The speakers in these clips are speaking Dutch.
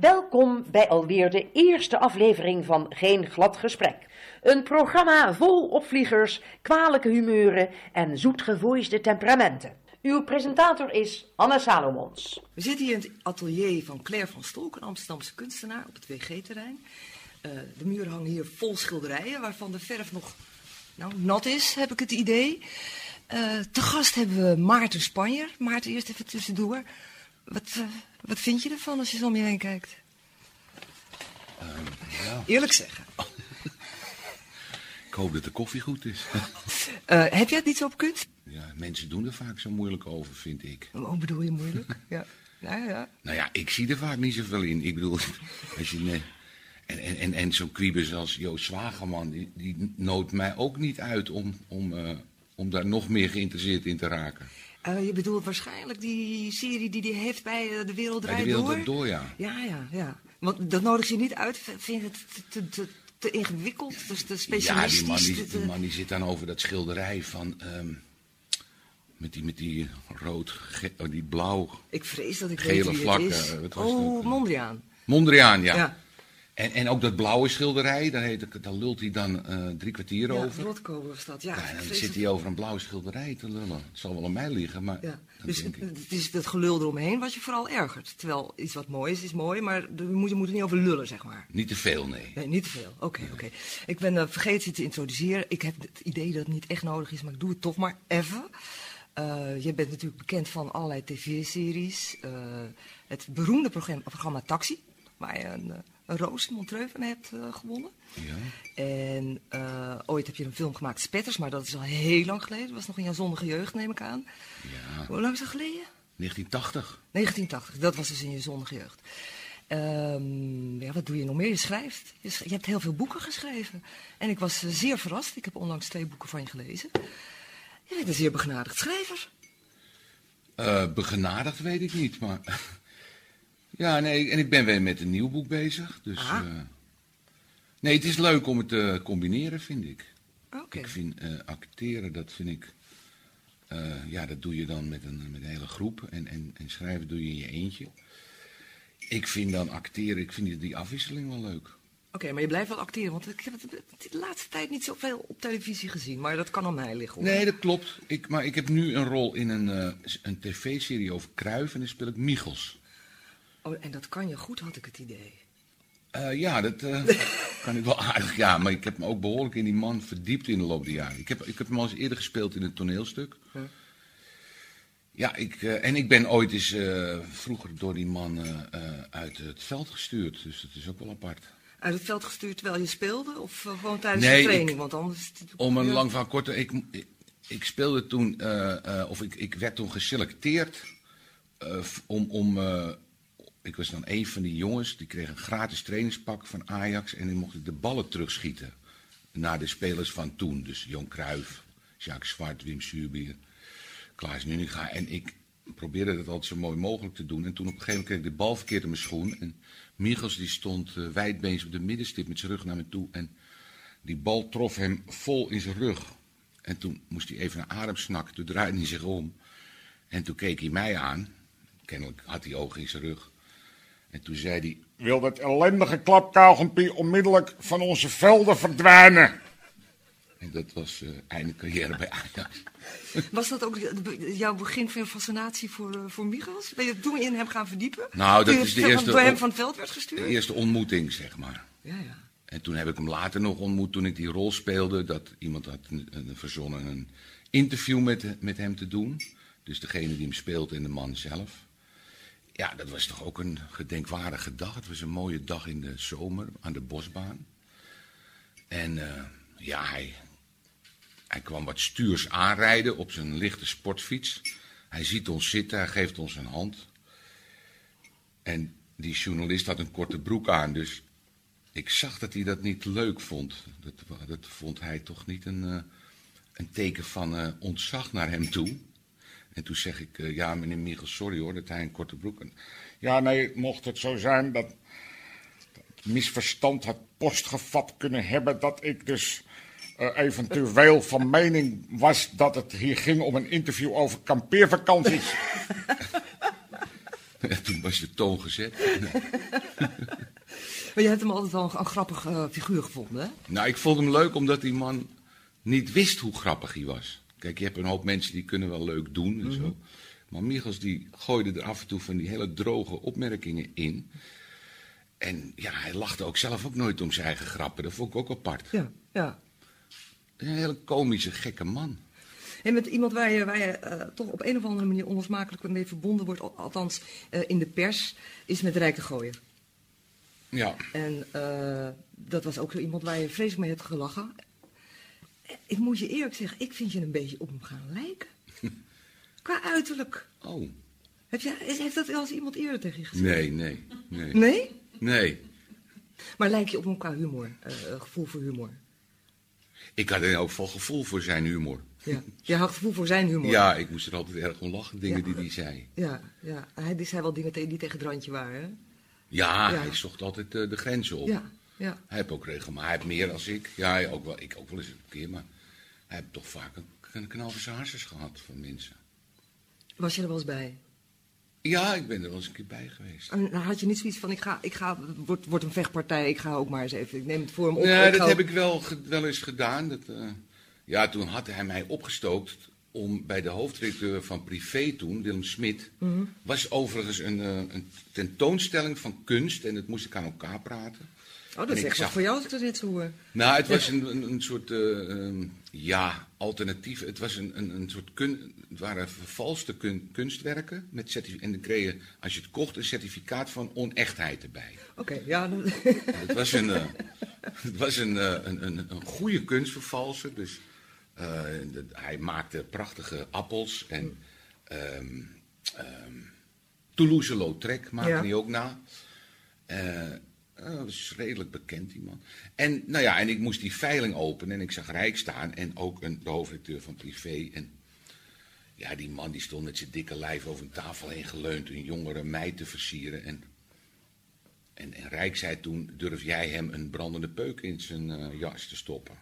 Welkom bij alweer de eerste aflevering van Geen Glad Gesprek. Een programma vol opvliegers, kwalijke humeuren en zoetgevoisde temperamenten. Uw presentator is Anne Salomons. We zitten hier in het atelier van Claire van Stolk, een Amsterdamse kunstenaar op het WG-terrein. Uh, de muren hangen hier vol schilderijen, waarvan de verf nog nou, nat is, heb ik het idee. Uh, te gast hebben we Maarten Spanjer. Maarten, eerst even tussendoor. Wat, uh, wat vind je ervan als je zo om je heen kijkt? Um, ja. Eerlijk zeggen. ik hoop dat de koffie goed is. uh, heb jij het niet zo op kunst? Ja, mensen doen er vaak zo moeilijk over, vind ik. Hoe bedoel je moeilijk? ja. Nou ja. Nou ja, ik zie er vaak niet zoveel in. Ik bedoel, als je... Nee, en, en, en, en zo'n kwiebus als Joost Zwageman, die, die noodt mij ook niet uit om, om, uh, om daar nog meer geïnteresseerd in te raken. Uh, je bedoelt waarschijnlijk die serie die hij heeft bij uh, De Wereld Draait Door? De Wereld Door? Ja. Ja, ja, ja. Want dat nodig je niet uit. Vind je het te, te, te ingewikkeld, dus te specialistisch? Ja, die man die, die, man die zit dan over dat schilderij van... Um, met die, met die rood, oh, die blauw... Ik vrees dat ik gele weet vlakken. Is. Wat was oh, dat? Mondriaan. Mondriaan, ja. ja. En, en ook dat blauwe schilderij, daar, heet, daar lult hij dan uh, drie kwartier ja, over. Rotkoper was dat, ja. ja en dan zit hij over een blauw schilderij te lullen. Het zal wel aan mij liggen, maar... Ja. Dus het, het is dat gelul eromheen wat je vooral ergert. Terwijl iets wat mooi is, is mooi, maar je moet, je moet er niet over lullen, zeg maar. Niet te veel, nee. Nee, niet te veel. Oké, okay, oké. Okay. Ik ben uh, vergeten te introduceren. Ik heb het idee dat het niet echt nodig is, maar ik doe het toch maar even. Uh, je bent natuurlijk bekend van allerlei tv-series. Het beroemde programma, programma Taxi, waar je een, een roos in Montreux van hebt uh, gewonnen. Ja. En ooit heb je een film gemaakt, Spetters, maar dat is al heel lang geleden. Dat was nog in jouw zonnige jeugd, neem ik aan. Ja. Hoe lang is dat geleden? 1980. 1980, dat was dus in je zonnige jeugd. Um, ja, wat doe je nog meer? Je schrijft. Je, je hebt heel veel boeken geschreven. En ik was zeer verrast. Ik heb onlangs twee boeken van je gelezen. Je bent een zeer begenadigd schrijver. Begenadigd weet ik niet, maar... ja, nee, en ik ben weer met een nieuw boek bezig, dus... Ah. Uh... Nee, het is leuk om het te combineren, vind ik. Okay. Ik vind uh, acteren, dat vind ik... ja, dat doe je dan met een, met een hele groep. En, en, en schrijven doe je in je eentje. Ik vind dan acteren, ik vind die afwisseling wel leuk. Oké, okay, maar je blijft wel acteren, want ik heb het de laatste tijd niet zoveel op televisie gezien, maar dat kan aan mij liggen. Hoor. Nee, dat klopt. Ik, maar ik heb nu een rol in een, uh, een tv-serie over Kruif en dan speel ik Michels. Oh, en dat kan je goed, had ik het idee. Uh, ja, dat uh, kan ik wel aardig. Ja, maar ik heb me ook behoorlijk in die man verdiept in de loop der jaren. Ik heb, ik heb hem al eens eerder gespeeld in een toneelstuk. Huh? Ja, ik, uh, en ik ben ooit eens vroeger door die man uit het veld gestuurd. Dus dat is ook wel apart. Uit het veld gestuurd terwijl je speelde? Of gewoon tijdens nee, de training? Ik, Want anders om een lang van korte... Ik, ik, ik, speelde toen... of ik, ik werd toen geselecteerd om... om ik was dan een van die jongens, die kreeg een gratis trainingspak van Ajax... en die mocht de ballen terugschieten naar de spelers van toen. Dus Jon Cruijff, Jacques Zwart, Wim Suurbier... Klaas Nuninga. En ik probeerde dat altijd zo mooi mogelijk te doen. En toen op een gegeven moment kreeg ik de bal verkeerd in mijn schoen. En Michels die stond uh, wijdbeens op de middenstip met zijn rug naar me toe. En die bal trof hem vol in zijn rug. En toen moest hij even naar adem snakken. Toen draaide hij zich om. En toen keek hij mij aan. Kennelijk had hij ogen in zijn rug. En toen zei hij... Wil dat ellendige klapkauwgompie onmiddellijk van onze velden verdwijnen? En dat was uh, einde carrière bij Ajax. Was dat ook jouw begin van je fascinatie voor, uh, voor Michels? Ben je toen in hem gaan verdiepen? Nou, dat is de eerste... Door hem van het veld werd gestuurd? De eerste ontmoeting, zeg maar. Ja, ja. En toen heb ik hem later nog ontmoet toen ik die rol speelde. Dat iemand had een, een verzonnen een interview met, met hem te doen. Dus degene die hem speelt en de man zelf. Ja, dat was toch ook een gedenkwaardige dag. Het was een mooie dag in de zomer aan de bosbaan. En uh, ja, hij, hij kwam wat stuurs aanrijden op zijn lichte sportfiets. Hij ziet ons zitten, hij geeft ons een hand. En die journalist had een korte broek aan, dus ik zag dat hij dat niet leuk vond. Dat, dat vond hij toch niet een, uh, een teken van uh, ontzag naar hem toe. En toen zeg ik, uh, ja meneer Michel, sorry hoor, dat hij een korte broek had. Ja, nee, mocht het zo zijn dat, dat misverstand had postgevat kunnen hebben dat ik dus uh, eventueel van mening was dat het hier ging om een interview over kampeervakanties. Ja, toen was de toon gezet. Maar je hebt hem altijd wel een, een grappig eh, figuur gevonden, hè? Nou, ik vond hem leuk omdat die man niet wist hoe grappig hij was. Kijk, je hebt een hoop mensen die kunnen wel leuk doen en zo. Maar Michels die gooide er af en toe van die hele droge opmerkingen in. En ja, hij lachte ook zelf ook nooit om zijn eigen grappen. Dat vond ik ook apart. Ja, ja. Een hele komische, gekke man. En met iemand waar je, waar je eh, toch op een of andere manier onlosmakelijk mee verbonden wordt, al- althans eh, in de pers, is met Rijk de Gooier. Ja, En eh, dat was ook zo iemand waar je vreselijk mee hebt gelachen. Ik moet je eerlijk zeggen, ik vind je een beetje op hem gaan lijken. Qua uiterlijk. oh. Heb jij, is- heeft dat wel eens iemand eerder tegen je gezegd? Nee, nee, nee. Nee? Nee. Maar lijk je op hem qua humor, eh, gevoel voor humor? Ik had in elk geval gevoel voor zijn humor. Ja. Je had gevoel voor zijn humor? Ja, ik moest er altijd erg om lachen, dingen Ja. die hij zei. Ja, ja. Hij die zei wel dingen die tegen het randje waren, hè? Ja, Ja. hij zocht altijd eh, de grenzen op. Ja, ja. Hij heeft ook regelmatig, hij heeft meer als ik. Ja, hij ook wel, ik ook wel eens een keer, maar hij heeft toch vaak een, een knal voor zijn harses gehad van mensen. Was je er wel eens bij? Ja, ik ben er wel eens een keer bij geweest. En dan had je niet zoiets van, ik ga, ik ga, wordt, wordt een vechtpartij, ik ga ook maar eens even, ik neem het voor hem op. Nee, dat heb ik wel, wel eens gedaan. Dat, eh, ja, toen had hij mij opgestookt om bij de hoofdredacteur van Privé toen, Willem Smit, Mhm. was overigens een, eh, een tentoonstelling van kunst en dat moest ik aan elkaar praten. Oh, dat is ik echt zag- voor jou als ik dat net zo hoor. Nou, het was een, een, een soort, eh, ehm, ja, alternatief. Het was een, een, een soort, kun, het waren vervalste kun- kunstwerken. Met en dan kreeg je, als je het kocht, een certificaat van onechtheid erbij. Oké, ja. dan- Het was een, eh, het was een, eh, een, een, een goede kunstvervalser. Dus de- hij maakte prachtige appels. En ehm ehm Toulouse-Lautrec maakte Ja. hij ook na. Eh, eh, dat is redelijk bekend, die man. En, nou ja, en ik moest die veiling openen en ik zag Rijk staan. En ook een, de hoofdredacteur van Privé. En ja, die man die stond met zijn dikke lijf over een tafel heen geleund. Een jongere meid te versieren. En en, en Rijk zei toen, durf jij hem een brandende peuk in zijn eh, jas te stoppen?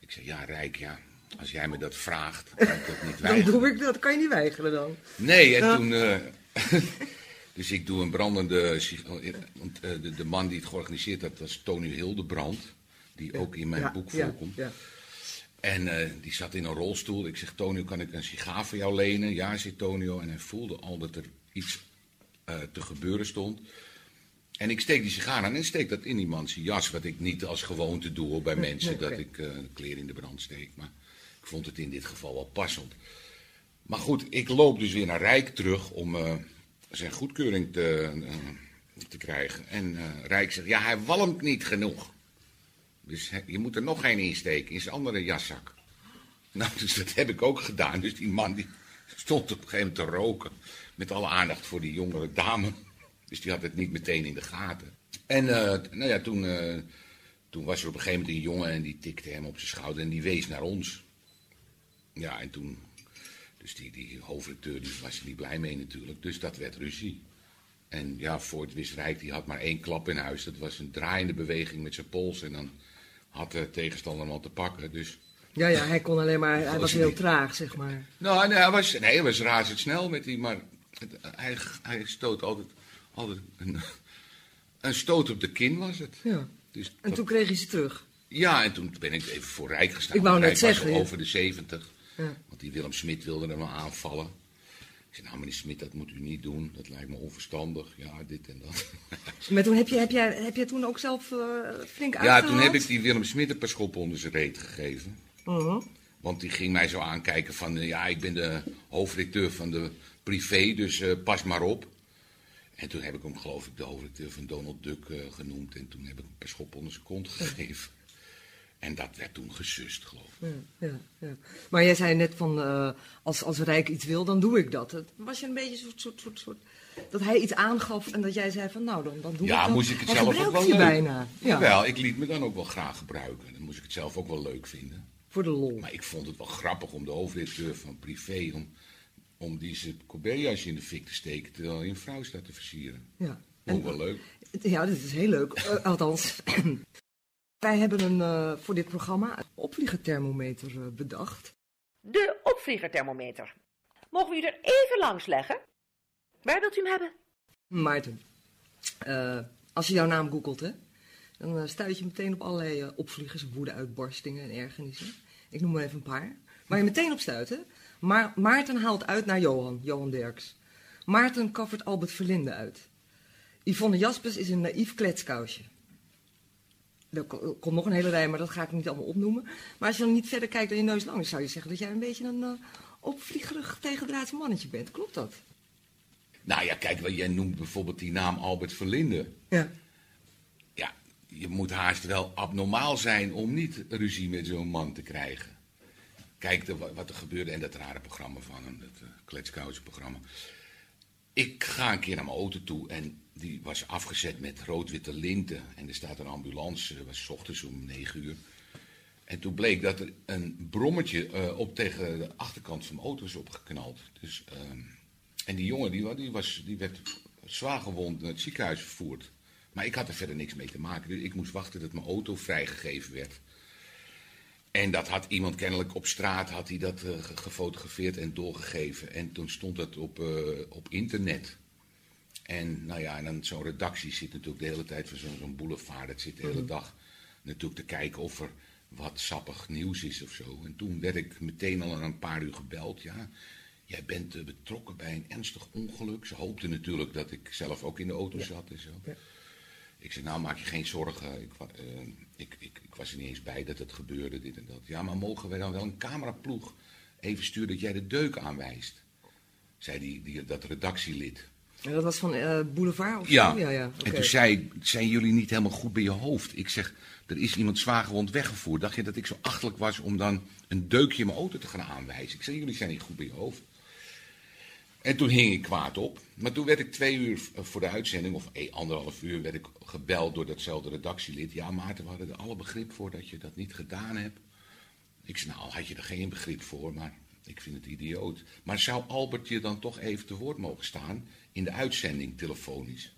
Ik zei, ja Rijk, ja, als jij me dat vraagt, kan ik dat niet Dan weigeren. doe ik dat, kan je niet weigeren dan. Nee, en Ja. toen... eh, dus ik doe een brandende... sig- Want eh, de, man die het georganiseerd had, was Tony Hildebrand. Die ook in mijn Ja, boek voorkomt. Ja, En eh, die zat in een rolstoel. Ik zeg, Tonio, kan ik een sigaar voor jou lenen? Ja, zei Tonio. En hij voelde al dat er iets eh, te gebeuren stond. En ik steek die sigaar aan en steek dat in die man zijn jas. Wat ik niet als gewoonte doe bij mensen, dat ik eh kleren in de brand steek. Maar ik vond het in dit geval wel passend. Maar goed, ik loop dus weer naar Rijk terug om zijn goedkeuring te, eh, te krijgen. En eh, Rijk zegt, ja, hij walmt niet genoeg. Dus je moet er nog geen insteken in zijn andere jaszak. Nou, dus dat heb ik ook gedaan. Dus die man die stond op een gegeven moment te roken. Met alle aandacht voor die jongere dame. Dus die had het niet meteen in de gaten. En eh, nou ja, toen, toen was er op een gegeven moment een jongen en die tikte hem op zijn schouder en die wees naar ons. Ja, en toen. Dus die, die hoofdredacteur die was er niet blij mee natuurlijk. Dus dat werd ruzie. En ja, voor het wist Rijk, die had maar één klap in huis. Dat was een draaiende beweging met zijn pols. En dan had de tegenstander hem al te pakken. Dus ja, ja, hij kon alleen maar, hij was heel traag, zeg maar. nou, nee, hij was, nee, hij was razendsnel met die, maar het- hij, hij stoot altijd, altijd een, een stoot op de kin was het. Ja. Dus En dat- toen kreeg hij ze terug. ja, en toen ben ik even voor Rijk gestaan. Ik wou net Rijk zeggen, over de 70. Ja. Want die Willem Smit wilde hem aanvallen. Ik zei, nou meneer Smit, dat moet u niet doen. Dat lijkt me onverstandig. Ja, dit en dat. Maar toen heb, je, heb, jij, heb jij toen ook zelf eh, flink ja, uitgehaald? toen heb ik die Willem Smit een paar schoppen onder zijn reet gegeven. Mhm. Want die ging mij zo aankijken van, eh, ja, ik ben de hoofdredacteur van de privé, dus eh, pas maar op. En toen heb ik hem, geloof ik, de hoofdredacteur van Donald Duck genoemd. En toen heb ik hem per schop onder zijn kont gegeven. En dat werd toen gesust, geloof ik. Ja, ja, ja. Maar jij zei net van, eh, als, als Rijk iets wil, dan doe ik dat. Het Was je een beetje soort, soort, soort, soort... Dat hij iets aangaf en dat jij zei van, nou, dan, dan doe ik Ja, dat. moest ik het Hij zelf ook wel je leuk. bijna. Ja, Jawel, ik liet me dan ook wel graag gebruiken. Dan moest ik het zelf ook wel leuk vinden. voor de lol. Maar ik vond het wel grappig om de hoofdredacteur van privé, om, om die zijn in de fik te steken, terwijl hij een vrouw staat te versieren. Ja. Ook wel leuk. Ja, dit is heel leuk. Eh, althans, wij hebben een, eh, voor dit programma een opvliegerthermometer eh, bedacht. De opvliegerthermometer. Mogen we u er even langs leggen? Waar wilt u hem hebben? Maarten, eh, als je jouw naam googelt, hè, dan stuit je meteen op allerlei opvliegers, woede-uitbarstingen en ergernissen. Ik noem maar even een paar. Waar je meteen op stuit, hè. Maar Maarten haalt uit naar Johan, Johan Derks. Maarten kaffert Albert Verlinde uit. Yvonne Jaspers is een naïef kletskousje. Er komt nog een hele rij, maar dat ga ik niet allemaal opnoemen. Maar als je dan niet verder kijkt dan je neus lang is, zou je zeggen dat jij een beetje een uh, opvliegerig tegendraads mannetje bent. Klopt dat? Nou ja, kijk, jij noemt bijvoorbeeld die naam Albert Verlinde. Ja. Ja, je moet haast wel abnormaal zijn om niet ruzie met zo'n man te krijgen. Kijk de, wat er gebeurde en dat rare programma van hem, dat uh, programma. Ik ga een keer naar mijn auto toe en die was afgezet met rood-witte linten. En er staat een ambulance, het was ochtends om negen uur. En toen bleek dat er een brommetje uh, op tegen de achterkant van mijn auto is opgeknald. Dus, uh, en die jongen die, was, die werd zwaar gewond naar het ziekenhuis vervoerd. Maar ik had er verder niks mee te maken. Dus ik moest wachten dat mijn auto vrijgegeven werd. En dat had iemand kennelijk op straat had hij dat uh, gefotografeerd en doorgegeven. En toen stond dat op, uh, op internet. En nou ja, en dan zo'n redactie zit natuurlijk de hele tijd van zo'n boulevard. Dat zit de hele dag natuurlijk te kijken of er wat sappig nieuws is of zo. En toen werd ik meteen al een paar uur gebeld. Ja, jij bent uh, betrokken bij een ernstig ongeluk. Ze hoopten natuurlijk dat ik zelf ook in de auto ja. zat en zo. Ja. Ik zei, nou maak je geen zorgen. Ik, uh, ik, ik, ik, was er niet eens bij dat het gebeurde, dit en dat. Ja, maar mogen wij dan wel een cameraploeg even sturen dat jij de deuk aanwijst? Zei die, die, dat redactielid. En dat was van uh, Boulevard of ja. zo? Ja, ja. En toen zei, zijn jullie niet helemaal goed bij je hoofd? Ik zeg, er is iemand zwaargewond weggevoerd. Dacht je dat ik zo achterlijk was om dan een deukje in mijn auto te gaan aanwijzen? Ik zei, jullie zijn niet goed bij je hoofd. En toen hing ik kwaad op. Maar toen werd ik twee uur voor de uitzending, of eh, anderhalf uur, werd ik gebeld door datzelfde redactielid. Ja, Maarten, we hadden er alle begrip voor dat je dat niet gedaan hebt. Ik zei, nou, had je er geen begrip voor, maar ik vind het idioot. Maar zou Albert je dan toch even te woord mogen staan in de uitzending telefonisch?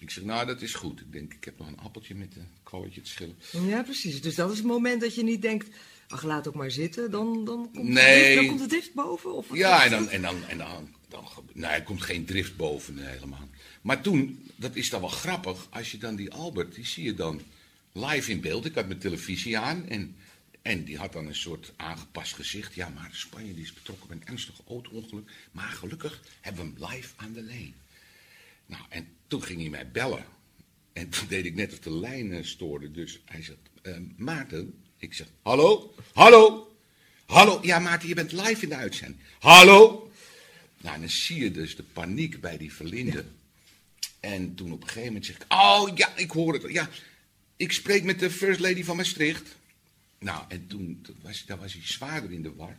Ik zeg, nou, dat is goed. Ik denk, ik heb nog een appeltje met een kwalletje te schillen. Ja, precies. Dus dat is het moment dat je niet denkt, ach, laat ook maar zitten. Dan, dan, komt, nee. dan komt de drift boven? Of ja, en dan, en dan, en dan, dan, nou, er komt geen drift boven nee, helemaal. Maar toen, dat is dan wel grappig, als je dan die Albert, die zie je dan live in beeld. Ik had mijn televisie aan en, en die had dan een soort aangepast gezicht. Ja, maar Spanje die is betrokken bij een ernstig auto-ongeluk. Maar gelukkig hebben we hem live aan de lijn. Nou, en toen ging hij mij bellen. En toen deed ik net of de lijn uh, stoorde. Dus hij zegt, uh, Maarten, ik zeg, hallo, hallo, hallo. Ja, Maarten, je bent live in de uitzending. Hallo. Nou, en dan zie je dus de paniek bij die verlinde. Ja. En toen op een gegeven moment zeg ik, oh ja, ik hoor het. Ja, ik spreek met de first lady van Maastricht. Nou, en toen, toen was, daar was hij zwaarder in de war.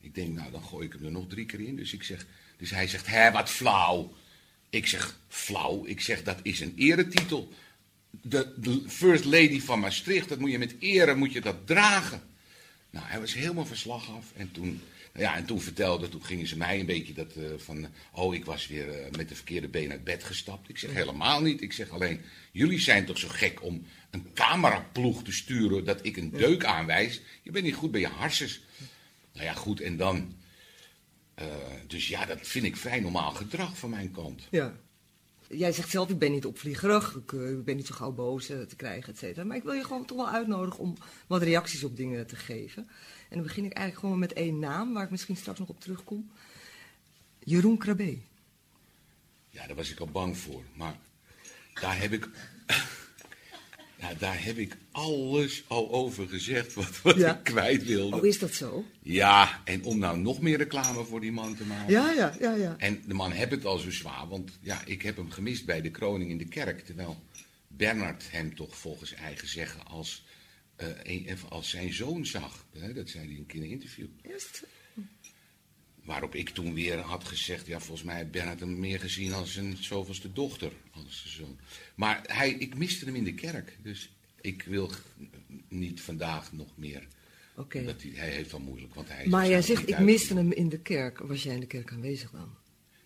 Ik denk, nou, dan gooi ik hem er nog drie keer in. Dus ik zeg, dus hij zegt, hé, wat flauw. Ik zeg, flauw. Ik zeg, dat is een eretitel. De, First Lady van Maastricht, dat moet je met ere moet je dat dragen. Nou, hij was helemaal verslag af. En toen, ja, en toen vertelde, toen gingen ze mij een beetje dat uh, van... Oh, ik was weer uh, met de verkeerde been uit bed gestapt. Ik zeg, helemaal niet. Ik zeg alleen, jullie zijn toch zo gek om een cameraploeg te sturen... dat ik een deuk aanwijs. Je bent niet goed bij je harsens. Nou ja, goed, en dan... Uh, dus ja, dat vind ik vrij normaal gedrag van mijn kant. Ja. Jij zegt zelf, ik ben niet opvliegerig, ik, ik ben niet zo gauw boos te krijgen, et cetera. Maar ik wil je gewoon toch wel uitnodigen om wat reacties op dingen te geven. En dan begin ik eigenlijk gewoon met één naam, waar ik misschien straks nog op terugkom. Jeroen Krabbe. Ja, daar was ik al bang voor. Maar daar heb ik... Ja, daar heb ik alles al over gezegd wat, wat Ja. ik kwijt wilde. Oh, is dat zo? Ja, en om nou nog meer reclame voor die man te maken. Ja, ja, ja, ja. En de man heeft het al zo zwaar, want ja, ik heb hem gemist bij de kroning in de kerk. Terwijl Bernard hem toch volgens eigen zeggen als, eh, een, als zijn zoon zag. Hè, dat zei hij een keer in een interview. Zo? Waarop ik toen weer had gezegd, ja, volgens mij heeft Bernard hem meer gezien als een zoveelste dochter, als zijn zoon. Maar hij, ik miste hem in de kerk, dus ik wil niet vandaag nog meer. Oké. Omdat hij, hij heeft al moeilijk, want hij is Maar jij zegt, ik miste hem in de kerk. Was jij in de kerk aanwezig dan?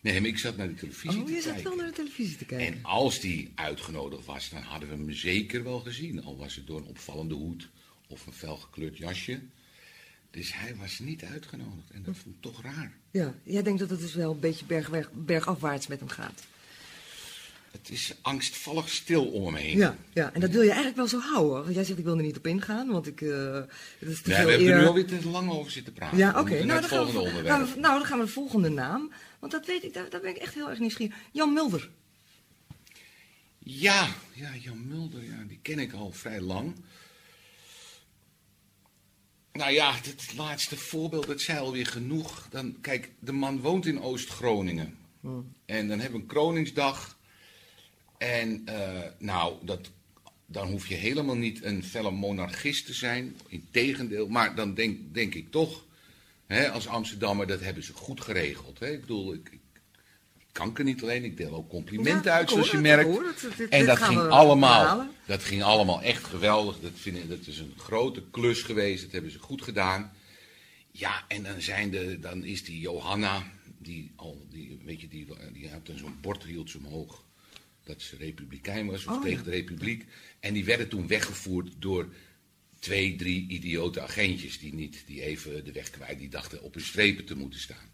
Nee, maar ik zat naar de televisie Oh, te je zat kijken. wel naar de televisie te kijken. En als die uitgenodigd was, dan hadden we hem zeker wel gezien. Al was het door een opvallende hoed of een felgekleurd jasje. Dus hij was niet uitgenodigd. En dat vond ik toch raar. Ja, jij denkt dat het dus wel een beetje bergafwaarts met hem gaat. Het is angstvallig stil om hem heen. Ja, ja, en dat wil je eigenlijk wel zo houden. Want jij zegt, ik wil er niet op ingaan, want ik... eh het is te Nee, veel we hebben er nu alweer te lang over zitten praten. Ja, oké. Nou, het we, onderwerp. nou, dan gaan we de volgende naam. Want dat weet ik, daar, daar ben ik echt heel erg nieuwsgierig. Jan Mulder. Ja, ja, Jan Mulder, ja, die ken ik al vrij lang. Nou ja, het laatste voorbeeld, dat zei alweer genoeg. Dan, kijk, de man woont in Oost-Groningen. En dan hebben we een Kroningsdag. En eh, nou, dat, dan hoef je helemaal niet een felle monarchist te zijn. Integendeel, maar dan denk, denk ik toch, hè, als Amsterdammer, dat hebben ze goed geregeld. Hè? Ik bedoel, ik, ik kanker niet alleen, ik deel ook complimenten Ja, uit, zoals je het, merkt. het. Dit- en dat ging allemaal, dat ging allemaal echt geweldig. Dat, vind ik, dat is een grote klus geweest, dat hebben ze goed gedaan. Ja, en dan, zijn de, dan is die Johanna, die al, die, weet je, die, die had dan zo'n bord, hield ze omhoog. Dat ze republikein was, of Oh, tegen ja. de republiek. En die werden toen weggevoerd door twee, drie idiote agentjes. Die, niet, die even de weg kwijt, die dachten op hun strepen te moeten staan.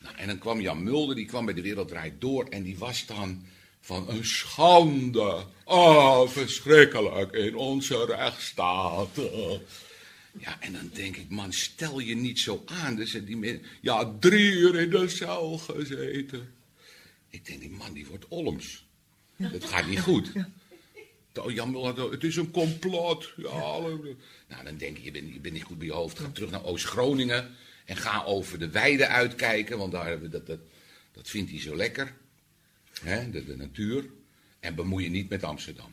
Nou, en dan kwam Jan Mulder, die kwam bij de Wereld Draait Door. En die was dan van een schande. Oh, verschrikkelijk in onze rechtsstaat. Ja, en dan denk ik, man, stel je niet zo aan. Dus die men, ja, drie uur in de cel gezeten. Ik denk, die man, die wordt olms. Dat gaat niet goed. Jan het is een complot. Ja, Nou, dan denk je, je bent, je bent niet goed bij je hoofd. Ga terug naar Oost-Groningen en ga over de weide uitkijken, want daar hebben we dat, dat, dat vindt hij zo lekker. De, de natuur. En bemoei je niet met Amsterdam.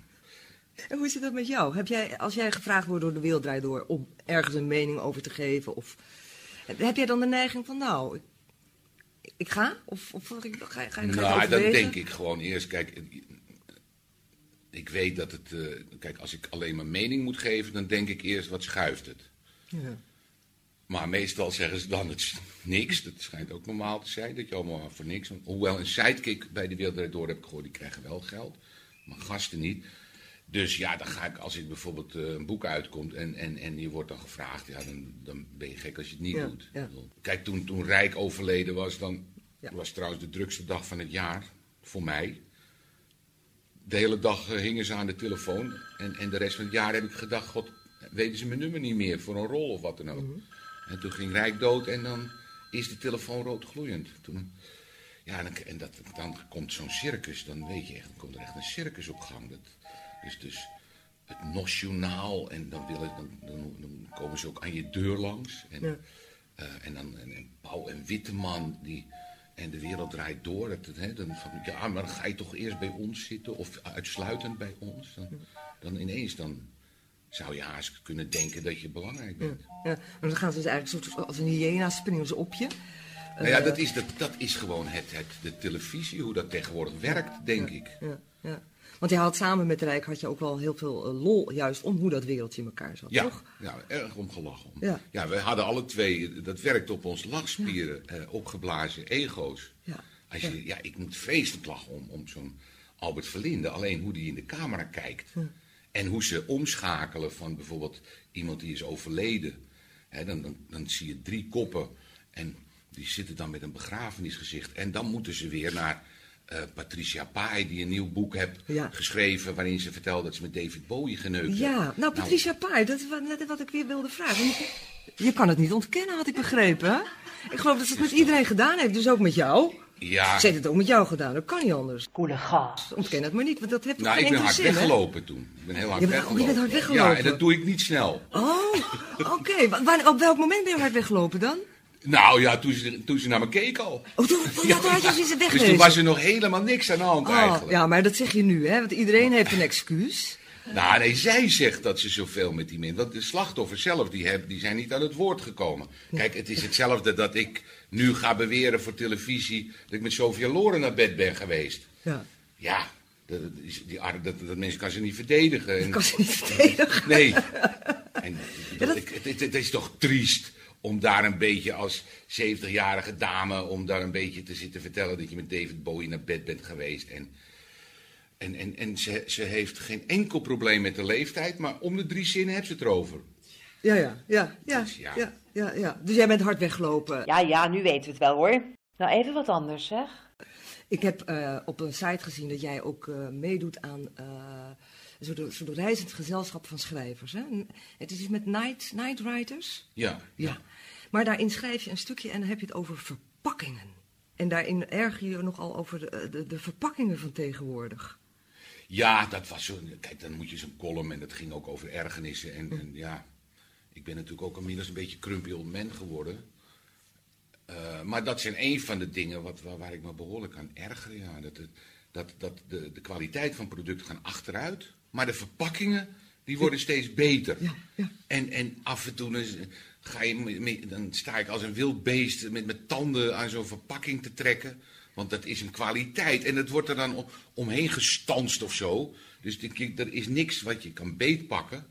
En hoe zit dat met jou? Heb jij, als jij gevraagd wordt door de wereld draait door om ergens een mening over te geven, of heb jij dan de neiging van, nou, ik, ik ga? Of, of ga, je- ga, je- ga Nou, overwegen? denk ik gewoon eerst, kijk, ik weet dat het, eh, kijk, als ik alleen mijn mening moet geven, dan denk ik eerst, wat schuift het? Ja. Maar meestal zeggen ze dan het is niks. Dat schijnt ook normaal te zijn, dat je allemaal voor niks... Hoewel een sidekick bij de Wereld Door heb ik gehoord, die krijgen wel geld. Maar gasten niet. Dus ja, dan ga ik, als ik bijvoorbeeld eh, een boek uitkomt en, en, en je wordt dan gevraagd... Ja, dan, dan ben je gek als je het niet Ja, doet. ja. Kijk, toen, toen Rijk overleden was, dan Ja. was trouwens de drukste dag van het jaar voor mij. De hele dag eh, hingen ze aan de telefoon. En, en de rest van het jaar heb ik gedacht, god, weten ze mijn nummer niet meer voor een rol of wat dan ook. En toen ging Rijk dood en dan is de telefoon rood gloeiend. Toen, ja, en, dan, en dat, dan komt zo'n circus, dan weet je echt, dan komt er echt een circus op gang. Dat is dus het nationaal en dan, willen, dan, dan, dan komen ze ook aan je deur langs. En, Ja. eh, en dan en, en Pauw en Witteman, die, en de wereld draait door. Dat, hè, dan van, ja, maar dan ga je toch eerst bij ons zitten of uitsluitend bij ons. Dan, dan ineens, dan zou je haast kunnen denken dat je belangrijk bent. Ja, maar dan gaan ze dus eigenlijk soort als een hyena springen ze op je. Nou ja, dat is, dat, dat is gewoon het, het, de televisie, hoe dat tegenwoordig werkt, denk ik. Ja, ja. Want je had samen met Rijk had je ook wel heel veel eh, lol juist om hoe dat wereldje in elkaar zat, Ja, toch? ja, erg om gelachen. Ja. Ja. we hadden alle twee, dat werkt op ons lachspieren, eh, opgeblazen ego's. Ja, Als je, ja. ik moet vreselijk lachen om, om zo'n Albert Verlinde, alleen hoe die in de camera kijkt. En hoe ze omschakelen van bijvoorbeeld iemand die is overleden. Hè, dan, dan, dan zie je drie koppen en die zitten dan met een begrafenisgezicht. En dan moeten ze weer naar eh, Patricia Pai, die een nieuw boek heeft Ja. geschreven... waarin ze vertelt dat ze met David Bowie geneukt heeft. Ja, nou Patricia Pai, dat is wat- net wat ik weer wilde vragen. Je, kan het niet ontkennen, had ik begrepen. Ik geloof dat ze het met iedereen gedaan heeft, dus ook met jou. Ja, Ze heeft het ook met jou gedaan, dat kan niet anders. Koele gas. Ontken het maar niet, want dat heeft nou, geen ik ben hard zin, hè? weggelopen toen. Ik ben heel hard Je bent- oh, je weggelopen. bent hard weggelopen. Ja, en dat doe ik niet snel. Oh, oké. Op welk moment ben je hard weggelopen dan? Nou ja, toen ze, toen ze naar me keek al. Oh, toen, toen, ja, toen had je ze Dus toen was er nog helemaal niks aan de hand Oh, eigenlijk. ja, maar dat zeg je nu, hè? Want iedereen heeft een excuus. Nou, nee, zij zegt dat ze zoveel met die mensen... Want de slachtoffers zelf, die, heb, die zijn niet aan het woord gekomen. Kijk, het is hetzelfde dat ik nu ga beweren voor televisie... dat ik met Sofia Loren naar bed ben geweest. Ja. Ja, dat, die, dat, dat mensen kan ze niet verdedigen. Ik kan ze niet verdedigen. Nee. En, dat, dat- ik, het, het- het is toch triest om daar een beetje als 70-jarige dame... om daar een beetje te zitten vertellen dat je met David Bowie naar bed bent geweest. En, en, en, en ze, ze heeft geen enkel probleem met de leeftijd... maar om de drie zinnen heeft ze het erover. Ja, ja, ja, ja, Dus ja. ja, ja, ja. Dus jij bent hard weggelopen. Ja, ja, nu weten we het wel hoor. Nou, even wat anders zeg. Ik heb uh, op een site gezien dat jij ook uh, meedoet aan uh, een soort, soort reizend gezelschap van schrijvers. Hè? Het is iets met night, night writers. Ja, ja. Maar daarin schrijf je een stukje en dan heb je het over verpakkingen. En daarin erger je nogal over de, de, de verpakkingen van tegenwoordig. Ja, dat was zo. Kijk, dan moet je zo'n column en dat ging ook over ergernissen. En, en ja, ik ben natuurlijk ook inmiddels een beetje crumpy old man geworden. Uh, maar dat zijn een van de dingen wat, waar, waar ik me behoorlijk aan erger. Ja. Dat, dat, dat de, de kwaliteit van producten gaan achteruit. Maar de verpakkingen, die worden steeds beter. Ja, ja. En, en af en toe ga je, dan sta ik als een wild beest met mijn tanden aan zo'n verpakking te trekken. Want dat is een kwaliteit. En het wordt er dan omheen gestanst of zo. Dus er is niks wat je kan beetpakken.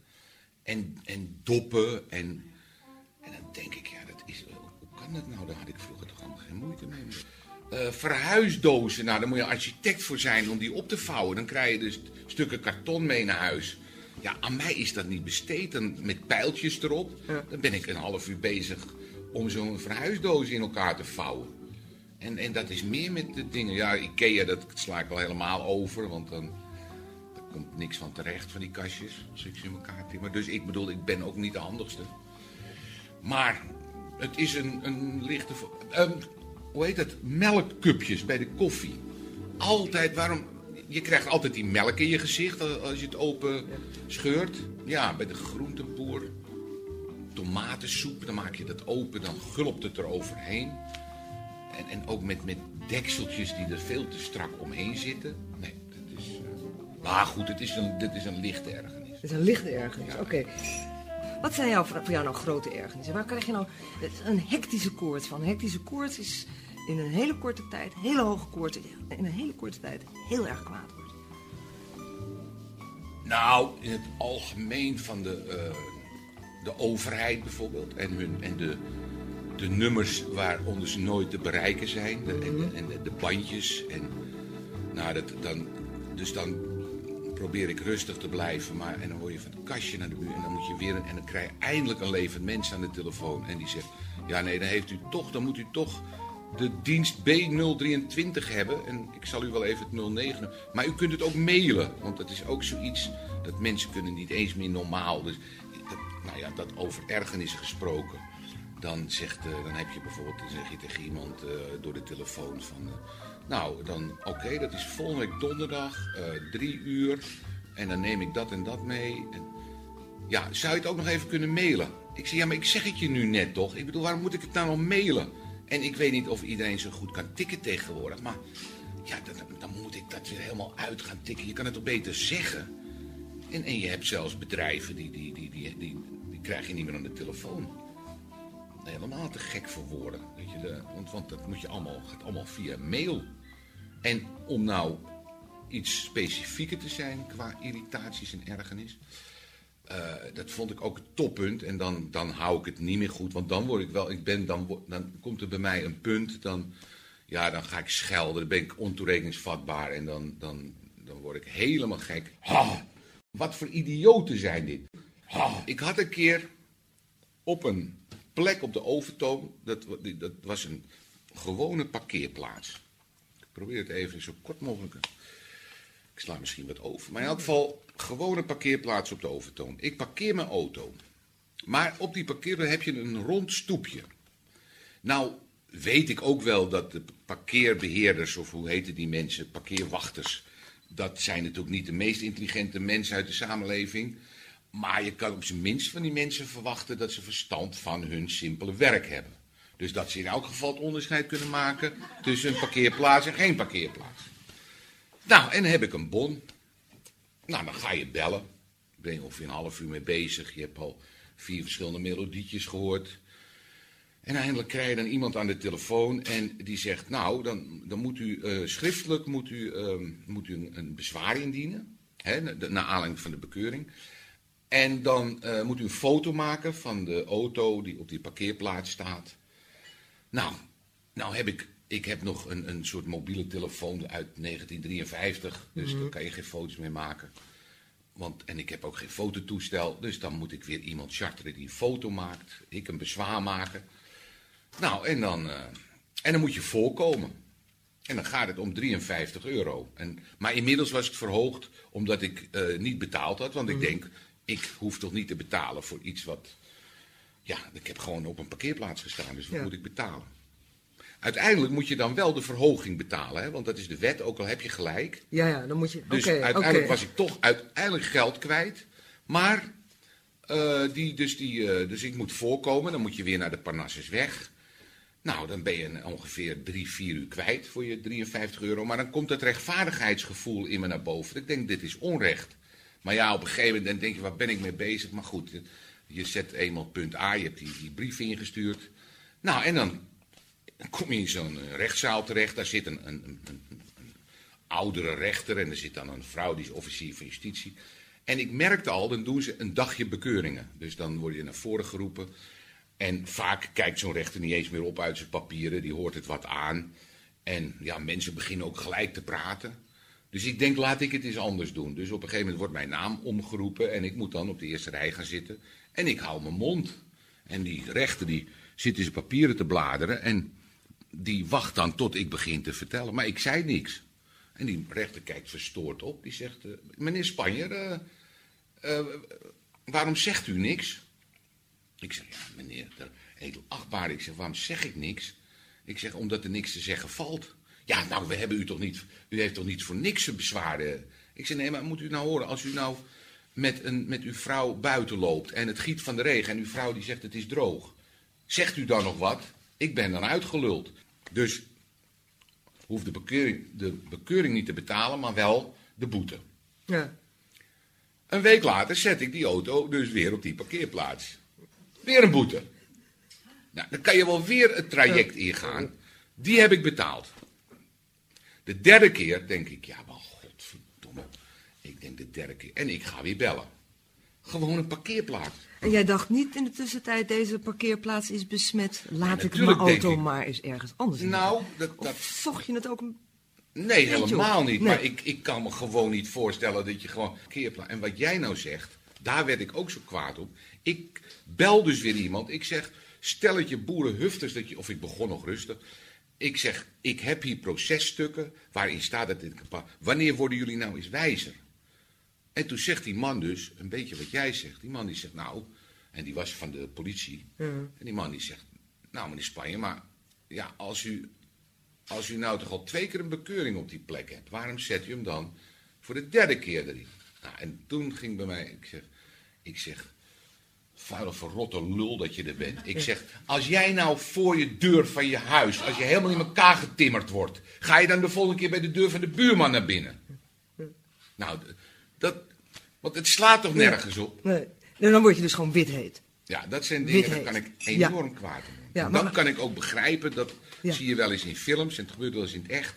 En, en doppen. En, en dan denk ik, ja, dat is, hoe kan dat nou? Daar had ik vroeger toch allemaal geen moeite mee. Uh, verhuisdozen, nou, daar moet je architect voor zijn om die op te vouwen. Dan krijg je dus stukken karton mee naar huis. Ja, aan mij is dat niet besteed. Dan, met pijltjes erop. Ja. Dan ben ik een half uur bezig om zo'n verhuisdoos in elkaar te vouwen. En, en dat is meer met de dingen. Ja, Ikea, dat sla ik wel helemaal over. Want dan, komt niks van terecht van die kastjes. Als ik ze in elkaar timmer. Dus ik bedoel, ik ben ook niet de handigste. Maar het is een, een lichte... Um, hoe heet het? Melkcupjes bij de koffie. Altijd, waarom... Je krijgt altijd die melk in je gezicht als je het open scheurt. Ja, bij de groentenboer. Tomatensoep, dan maak je dat open, dan gulpt het er overheen. En, en ook met, met dekseltjes die er veel te strak omheen zitten. Nee, dat is... Uh... Maar goed, het is een, dit is een lichte ergernis. Het is een lichte ergernis, Ja. oké. Wat zijn jou, voor jou nou grote ergernissen? Waar krijg je nou een hectische koorts van? Een hectische koorts is in een hele korte tijd, hele hoge koorts, in een hele korte tijd heel erg kwaad wordt. Nou, in het algemeen van de, eh, de overheid bijvoorbeeld. En, hun, en de, de nummers waaronder ze nooit te bereiken zijn. En, de- en de, bandjes. En, nou, dat, dan, dus dan probeer ik rustig te blijven. Maar, en dan hoor je van het kastje naar de muur. En dan moet je weer... En dan krijg je eindelijk een levend mens aan de telefoon. En die zegt... Ja, nee, dan heeft u toch... Dan moet u toch de dienst B023 hebben. En ik zal u wel even het 09... Maar u kunt het ook mailen. Want dat is ook zoiets... Dat mensen kunnen niet eens meer normaal. Dus, dat, nou ja, dat over ergernis gesproken. Dan, zegt, eh, dan heb je bijvoorbeeld, dan zeg je tegen iemand eh, door de telefoon van... eh, nou, dan oké, dat is volgende week donderdag, drie uur. En dan neem ik dat en dat mee. En, ja, zou je het ook nog even kunnen mailen? Ik zeg, ja, maar ik zeg het je nu net toch? Ik bedoel, waarom moet ik het nou nog mailen? En ik weet niet of iedereen zo goed kan tikken tegenwoordig. Maar ja, dan, dan moet ik dat weer helemaal uit gaan tikken. Je kan het toch beter zeggen? En, en je hebt zelfs bedrijven, die, die, die, die, die, krijg je niet meer aan de telefoon. Helemaal te gek voor woorden. Weet je, de, want, want dat moet je allemaal, gaat allemaal via mail. En om nou iets specifieker te zijn qua irritaties en ergernis. Eh, dat vond ik ook het toppunt. En dan, dan hou ik het niet meer goed. Want dan word ik wel, ik ben, dan, dan komt er bij mij een punt. Dan, ja, dan ga ik schelden. Dan ben ik ontoerekeningsvatbaar. En dan, dan, dan word ik helemaal gek. Wat voor idioten zijn dit? Ik had een keer op een plek op de Overtoom. Dat, dat was een gewone parkeerplaats. Ik probeer het even zo kort mogelijk. Ik sla misschien wat over. Maar in elk geval, gewone parkeerplaats op de Overtoom. Ik parkeer mijn auto. Maar op die parkeerplaats heb je een rond stoepje. Nou, weet ik ook wel dat de parkeerbeheerders, of hoe heten die mensen, parkeerwachters, dat zijn natuurlijk niet de meest intelligente mensen uit de samenleving. Maar je kan op zijn minst van die mensen verwachten dat ze verstand van hun simpele werk hebben. Dus dat ze in elk geval het onderscheid kunnen maken tussen een parkeerplaats en geen parkeerplaats. Nou, en dan heb ik een bon. Nou, dan ga je bellen. Ik ben je ongeveer een half uur mee bezig. Je hebt al vier verschillende melodietjes gehoord. En eindelijk krijg je dan iemand aan de telefoon en die zegt, nou, dan, dan moet u eh, schriftelijk moet u, ehm, moet u een, bezwaar indienen, hè, na- naar aanleiding van de bekeuring. En dan eh, moet u een foto maken van de auto die op die parkeerplaats staat. Nou, nou heb ik, ik heb nog een, een soort mobiele telefoon uit 1953, dus daar kan je geen foto's mee maken. Want, en ik heb ook geen fototoestel, dus dan moet ik weer iemand charteren die een foto maakt. Ik een bezwaar maken. Nou, en dan, eh, en dan moet je voorkomen. En dan gaat het om 53 euro. En, maar inmiddels was het verhoogd omdat ik eh, niet betaald had. Want ik denk, ik hoef toch niet te betalen voor iets wat... Ja, ik heb gewoon op een parkeerplaats gestaan, dus wat Ja. moet ik betalen? Uiteindelijk moet je dan wel de verhoging betalen, hè? want dat is de wet, ook al heb je gelijk. Ja, ja, dan moet je... Dus uiteindelijk was ik toch uiteindelijk geld kwijt. Maar, eh, die, dus, die, eh, dus ik moet voorkomen, dan moet je weer naar de Parnassusweg. Nou, dan ben je ongeveer drie, vier uur kwijt voor je 53 euro. Maar dan komt het rechtvaardigheidsgevoel in me naar boven. Ik denk, dit is onrecht. Maar ja, op een gegeven moment denk je, waar ben ik mee bezig? Maar goed, je- je zet eenmaal punt A, je hebt die, die brief ingestuurd. Nou, en dan kom je in zo'n eh, rechtszaal terecht. Daar zit een, een- een oudere rechter en er zit dan een vrouw, die is officier van justitie. En ik merkte al, dan doen ze een dagje bekeuringen. Dus dan word je naar voren geroepen. En vaak kijkt zo'n rechter niet eens meer op uit zijn papieren, die hoort het wat aan. En ja, mensen beginnen ook gelijk te praten. Dus ik denk, laat ik het eens anders doen. Dus op een gegeven moment wordt mijn naam omgeroepen en ik moet dan op de eerste rij gaan zitten. En ik hou mijn mond. En die rechter die zit in zijn papieren te bladeren en die wacht dan tot ik begin te vertellen. Maar ik zei niks. En die rechter kijkt verstoord op. Die zegt, eh, meneer Spanjer, eh, eh, waarom zegt u niks? Ik zeg, ja meneer, de edelachtbare, ik zeg, waarom zeg ik niks? Ik zeg, omdat er niks te zeggen valt. Ja, nou, we hebben u toch niet, u heeft toch niet voor niks een bezwaren? Ik zeg, nee, maar moet u nou horen, als u nou met, een, met uw vrouw buiten loopt en het giet van de regen en uw vrouw die zegt het is droog. Zegt u dan nog wat? Ik ben dan uitgeluld. Dus hoeft de bekeuring, de bekeuring niet te betalen, maar wel de boete. Ja. Een week later zet ik die auto dus weer op die parkeerplaats. Weer een boete. Nou, dan kan je wel weer het traject ingaan. Die heb ik betaald. De derde keer denk ik, ja, maar godverdomme. Ik denk de derde keer. En ik ga weer bellen. Gewoon een parkeerplaats. En jij dacht niet in de tussentijd, deze parkeerplaats is besmet. Laat ik mijn auto ik. maar eens ergens anders. Nou, dat, dat, Of zocht je het ook een... Nee, helemaal niet. Nee. Maar ik, ik kan me gewoon niet voorstellen dat je gewoon parkeerplaats. En wat jij nou zegt, daar werd ik ook zo kwaad op. Ik bel dus weer iemand. Ik zeg, stel het je boerenhufters dat je. Of ik begon nog rustig. Ik zeg, ik heb hier processtukken waarin staat dat dit. Wanneer worden jullie nou eens wijzer? En toen zegt die man dus, een beetje wat jij zegt. Die man die zegt, nou, en die was van de politie. En die man die zegt, nou meneer Spanje, maar ja, als u, als u nou toch al twee keer een bekeuring op die plek hebt, waarom zet u hem dan voor de derde keer erin? Nou, en toen ging bij mij, ik zeg, ik zeg, vuile verrotte lul dat je er bent. Ik zeg, als jij nou voor je deur van je huis, als je helemaal in elkaar getimmerd wordt, ga je dan de volgende keer bij de deur van de buurman naar binnen? Nou, want het slaat toch nergens op? Nee. En dan word je dus gewoon wit heet. Ja, dat zijn dingen, daar kan ik enorm kwaad om. Ja, En maar- dan kan ik ook begrijpen, dat Ja. zie je wel eens in films, en het gebeurt wel eens in het echt,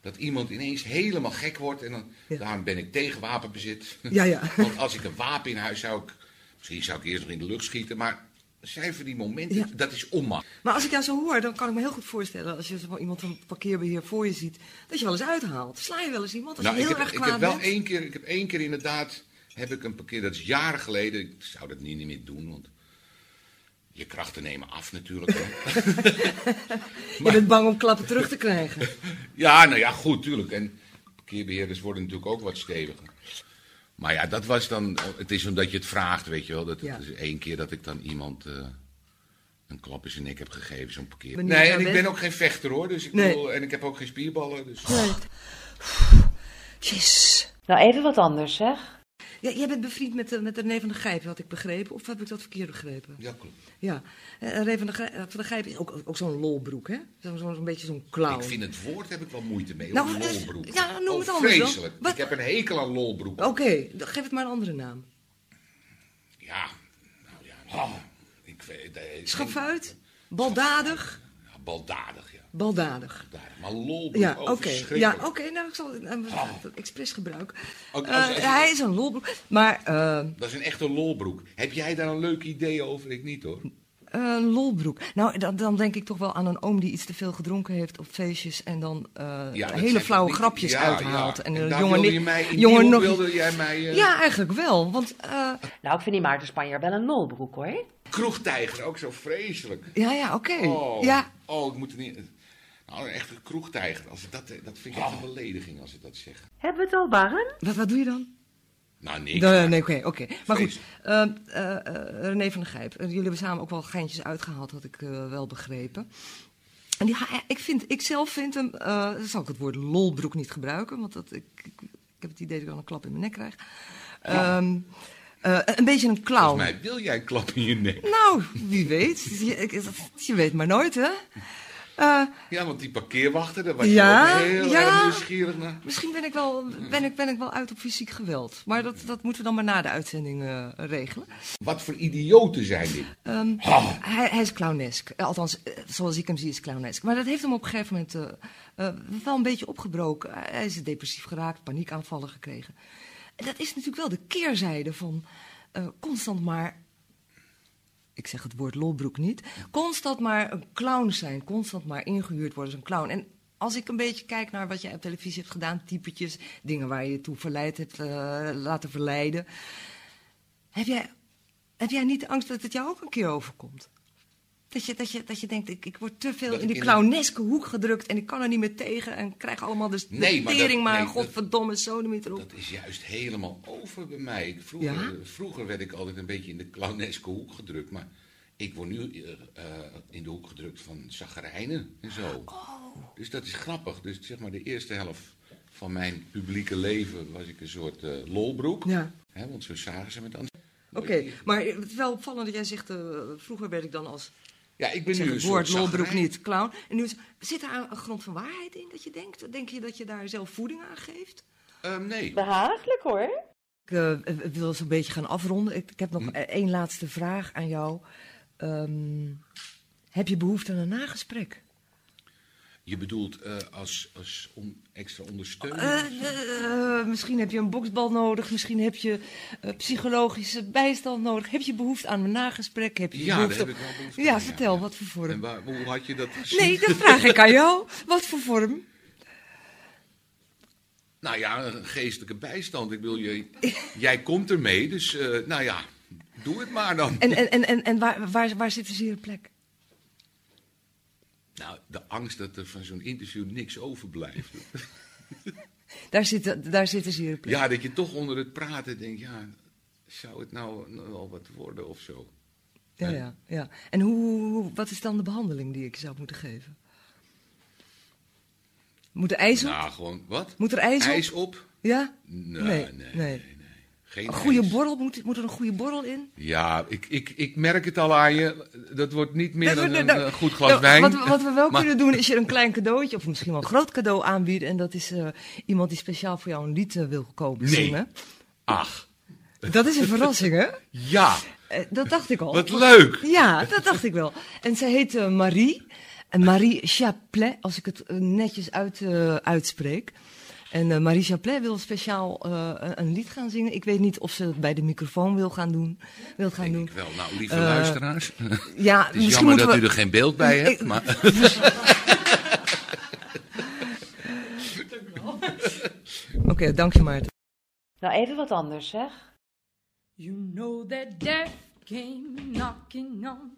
dat iemand ineens helemaal gek wordt. En dan, daarom ben ik tegen wapenbezit. Ja, ja. Want als ik een wapen in huis zou, ik, misschien zou ik eerst nog in de lucht schieten, maar zijn voor die momenten, dat is onmacht. Maar als ik jou zo hoor, dan kan ik me heel goed voorstellen... als je zo iemand van het parkeerbeheer voor je ziet... dat je wel eens uithaalt. Sla je wel eens iemand als Nou, je ik heel heb, erg ik kwaad heb wel bent? één keer, ik heb één keer inderdaad, heb ik een parkeer, dat is jaren geleden, ik zou dat niet, niet meer doen, want je krachten nemen af natuurlijk. hè. Je bent bang om klappen terug te krijgen. Ja, nou ja, goed, tuurlijk. En parkeerbeheerders worden natuurlijk ook wat steviger. Maar ja, dat was dan. Het is omdat je het vraagt, weet je wel. Dat, Ja. Het is één keer dat ik dan iemand eh, een klap in zijn nek heb gegeven, zo'n parkeer. Wanneer Nee, en ik ben ook geen vechter hoor. Dus ik Nee. bedoel, en ik heb ook geen spierballen. Dus. Jeez. Nou, even wat anders, zeg. Ja, jij bent bevriend met, de- met René van der Gijp, had ik begrepen. Of heb ik dat verkeerd begrepen? Ja, klopt. Ja. Eh, René van der Gijp, van der Gijp is ook, ook zo'n lolbroek, hè? Zo'n zo, beetje zo'n clown. Ik vind het woord heb ik wel moeite mee. Nou, eh, lolbroek. ja, noem oh, het anders dan. vreselijk. Ik heb een hekel aan lolbroek. Oké, geef het maar een andere naam. Ja, nou ja. oh, ik weet, eh, Schafuit? Baldadig? Ja, baldadig. Baldadig. Maar lolbroek, Ja, oké. Ja, oké. Nou, ik zal het uh, expres gebruiken. Eh, als- als je- hij is een lolbroek. Maar eh, Dat is een echte lolbroek. Heb jij daar een leuk idee over? Ik niet hoor. een lolbroek. Nou, dan, dan denk ik toch wel aan een oom die iets te veel gedronken heeft op feestjes. En dan eh, Ja, hele flauwe niet- grapjes ja, uithaalt. ja. En, En een jongen wilde ni- je mij, in jongen nog. wilde jij mij... eh, Ja, eigenlijk wel. Want eh, Nou, ik vind die Maarten Spanjaard wel een lolbroek, hoor. Kroegtijger, ook zo vreselijk. ja, ja, oké. Oh, Ja, oh, ik moet er niet... Nou, een echte kroegtijger. Als ik dat, dat vind ik echt een belediging als ik dat zeg. Hebben we het al, Barren? Wat, wat doe je dan? Nou, niks. Nee, oké, oké. Maar goed, eh, eh, eh, René van der Gijp. eh, jullie hebben samen ook wel geintjes uitgehaald, had ik eh, wel begrepen. En die, ik, vind, ik zelf vind hem, eh, dan zal ik het woord lolbroek niet gebruiken, want dat, ik, ik, ik heb het idee dat ik dan een klap in mijn nek krijg. Ehm, eh, een beetje een clown. Volgens mij wil jij een klap in je nek. Nou, wie weet. Je, ik- je weet maar nooit, hè? Ja, want die parkeerwachten, daar was je ook heel ja. erg nieuwsgierig naar. misschien ben ik, wel, ben, ik, ben ik wel uit op fysiek geweld. Maar dat, dat moeten we dan maar na de uitzending eh, regelen. Wat voor idioten zijn dit? Ehm, hij, hij is clownesk. Eh, Althans, eh, zoals ik hem zie, is clownesk. Maar dat heeft hem op een gegeven moment wel een beetje opgebroken. Hij is depressief geraakt, paniekaanvallen gekregen. En dat is natuurlijk wel de keerzijde van constant maar. Ik zeg het woord lolbroek niet. Constant maar een clown zijn. Constant maar ingehuurd worden als een clown. En als ik een beetje kijk naar wat jij op televisie hebt gedaan, typetjes, dingen waar je toe verleid hebt eh, laten verleiden. Heb jij heb jij niet angst dat het jou ook een keer overkomt? Dat je, dat je, dat je denkt, ik, ik word te veel in die clowneske hoek gedrukt en ik kan er niet meer tegen en krijg allemaal de Nee, maar tering dat- maar, nee, dat- godverdomme, erop. Dat is juist helemaal over bij mij. Vroeger, Ja? eh, vroeger werd ik altijd een beetje in de clowneske hoek gedrukt. Maar ik word nu eh, eh, in de hoek gedrukt van zagrijnen en zo. Oh. Dus dat is grappig. Dus zeg maar de eerste helft van mijn publieke leven was ik een soort lolbroek. Ja. Hè, want zo zagen ze me dan. Oké, maar het is wel opvallend dat jij zegt, vroeger werd ik dan als, Ja, ik ben nu een woord lolbroek niet, clown. En nu is, zit daar een grond van waarheid in dat je denkt? Denk je dat je daar zelf voeding aan geeft? Ehm, nee. Behagelijk hoor. Ik eh, wil zo'n beetje gaan afronden. Ik, ik heb nog Hm. eh, één laatste vraag aan jou. Ehm, heb je behoefte aan een nagesprek? Je bedoelt eh, als, als on- extra ondersteuning? Eh, eh, misschien heb je een boksbal nodig, misschien heb je psychologische bijstand nodig. Heb je behoefte aan een nagesprek? Heb je ja, daar behoefte... heb ik wel behoefte Ja, aan, vertel, ja. wat voor En vorm? waar, hoe had je dat gezien? Nee, dat vraag ik aan jou. Wat voor vorm? Nou ja, een geestelijke bijstand. Ik wil je, jij komt ermee, dus nou ja, doe het maar dan. En, en, en, en, en waar, waar, waar zit de zere plek? Nou, de angst dat er van zo'n interview niks overblijft. Daar zit, daar zit de zere plek. Ja, dat je toch onder het praten denkt, ja, zou het nou wel wat worden of zo? ja, ja, ja. En hoe, wat is dan de behandeling die ik zou moeten geven? Moet er ijs op? Nou, gewoon, wat? Moet er ijs op? Ijs op? Ja? Nee, Nee, nee, nee. nee. Geen Een goede borrel? Moet, moet er een goede borrel in? Ja, ik, ik, ik merk het al aan je. Dat wordt niet meer dan een, Nou, eh, goed glas nou, wijn. Wat, we- wat we wel Maar- kunnen doen is je een klein cadeautje, of misschien wel een groot cadeau aanbieden. En dat is eh, iemand die speciaal voor jou een lied eh, wil komen Nee. zingen. Ach, Dat is een verrassing, hè? ja, Eh, dat dacht ik al. wat leuk. Ja, dat dacht ik wel. En zij heet Marie. Marie Chaplet, als ik het netjes uit, uitspreek. En eh, Marie Chaplet wil speciaal eh, een, lied gaan zingen. Ik weet niet of ze het bij de microfoon wil gaan doen. Wil gaan Denk doen. ik wel. Nou, lieve Eh, luisteraars. Ja, Het is misschien jammer dat we... u er geen beeld bij hebt, Ik- maar... Oké, dank je Maarten. Nou, even wat anders zeg. You know that death came knocking on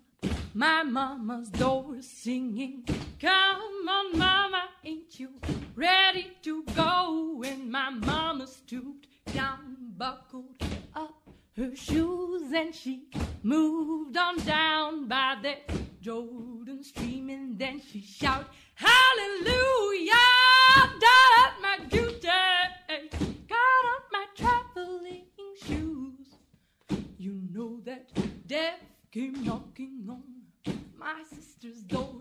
my mama's door is singing, Come on, mama, ain't you ready to go? And my mama stooped down, buckled up her shoes, and she moved on down by the Jordan stream, and then she shouted, Hallelujah! Done my duty, got on my traveling shoes. You know that death came knocking on my sister's door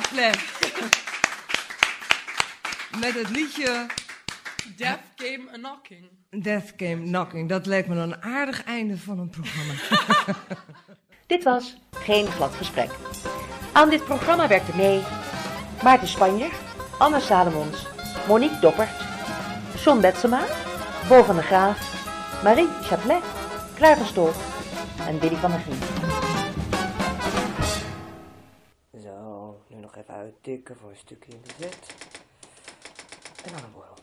Chaplet. Met het liedje Death came a knocking. Death Came Knocking. Dat lijkt me een aardig einde van een programma. Dit was Geen Glad Gesprek. Aan dit programma werkten mee Maarten Spanjer, Anne Salomons, Monique Doppert, John Betsema, Bo van der Graaf, Marie Chaplet, Klaar van Stolk en Willy van der Gien. Uittikken voor een stukje in de zet. En dan een borrel.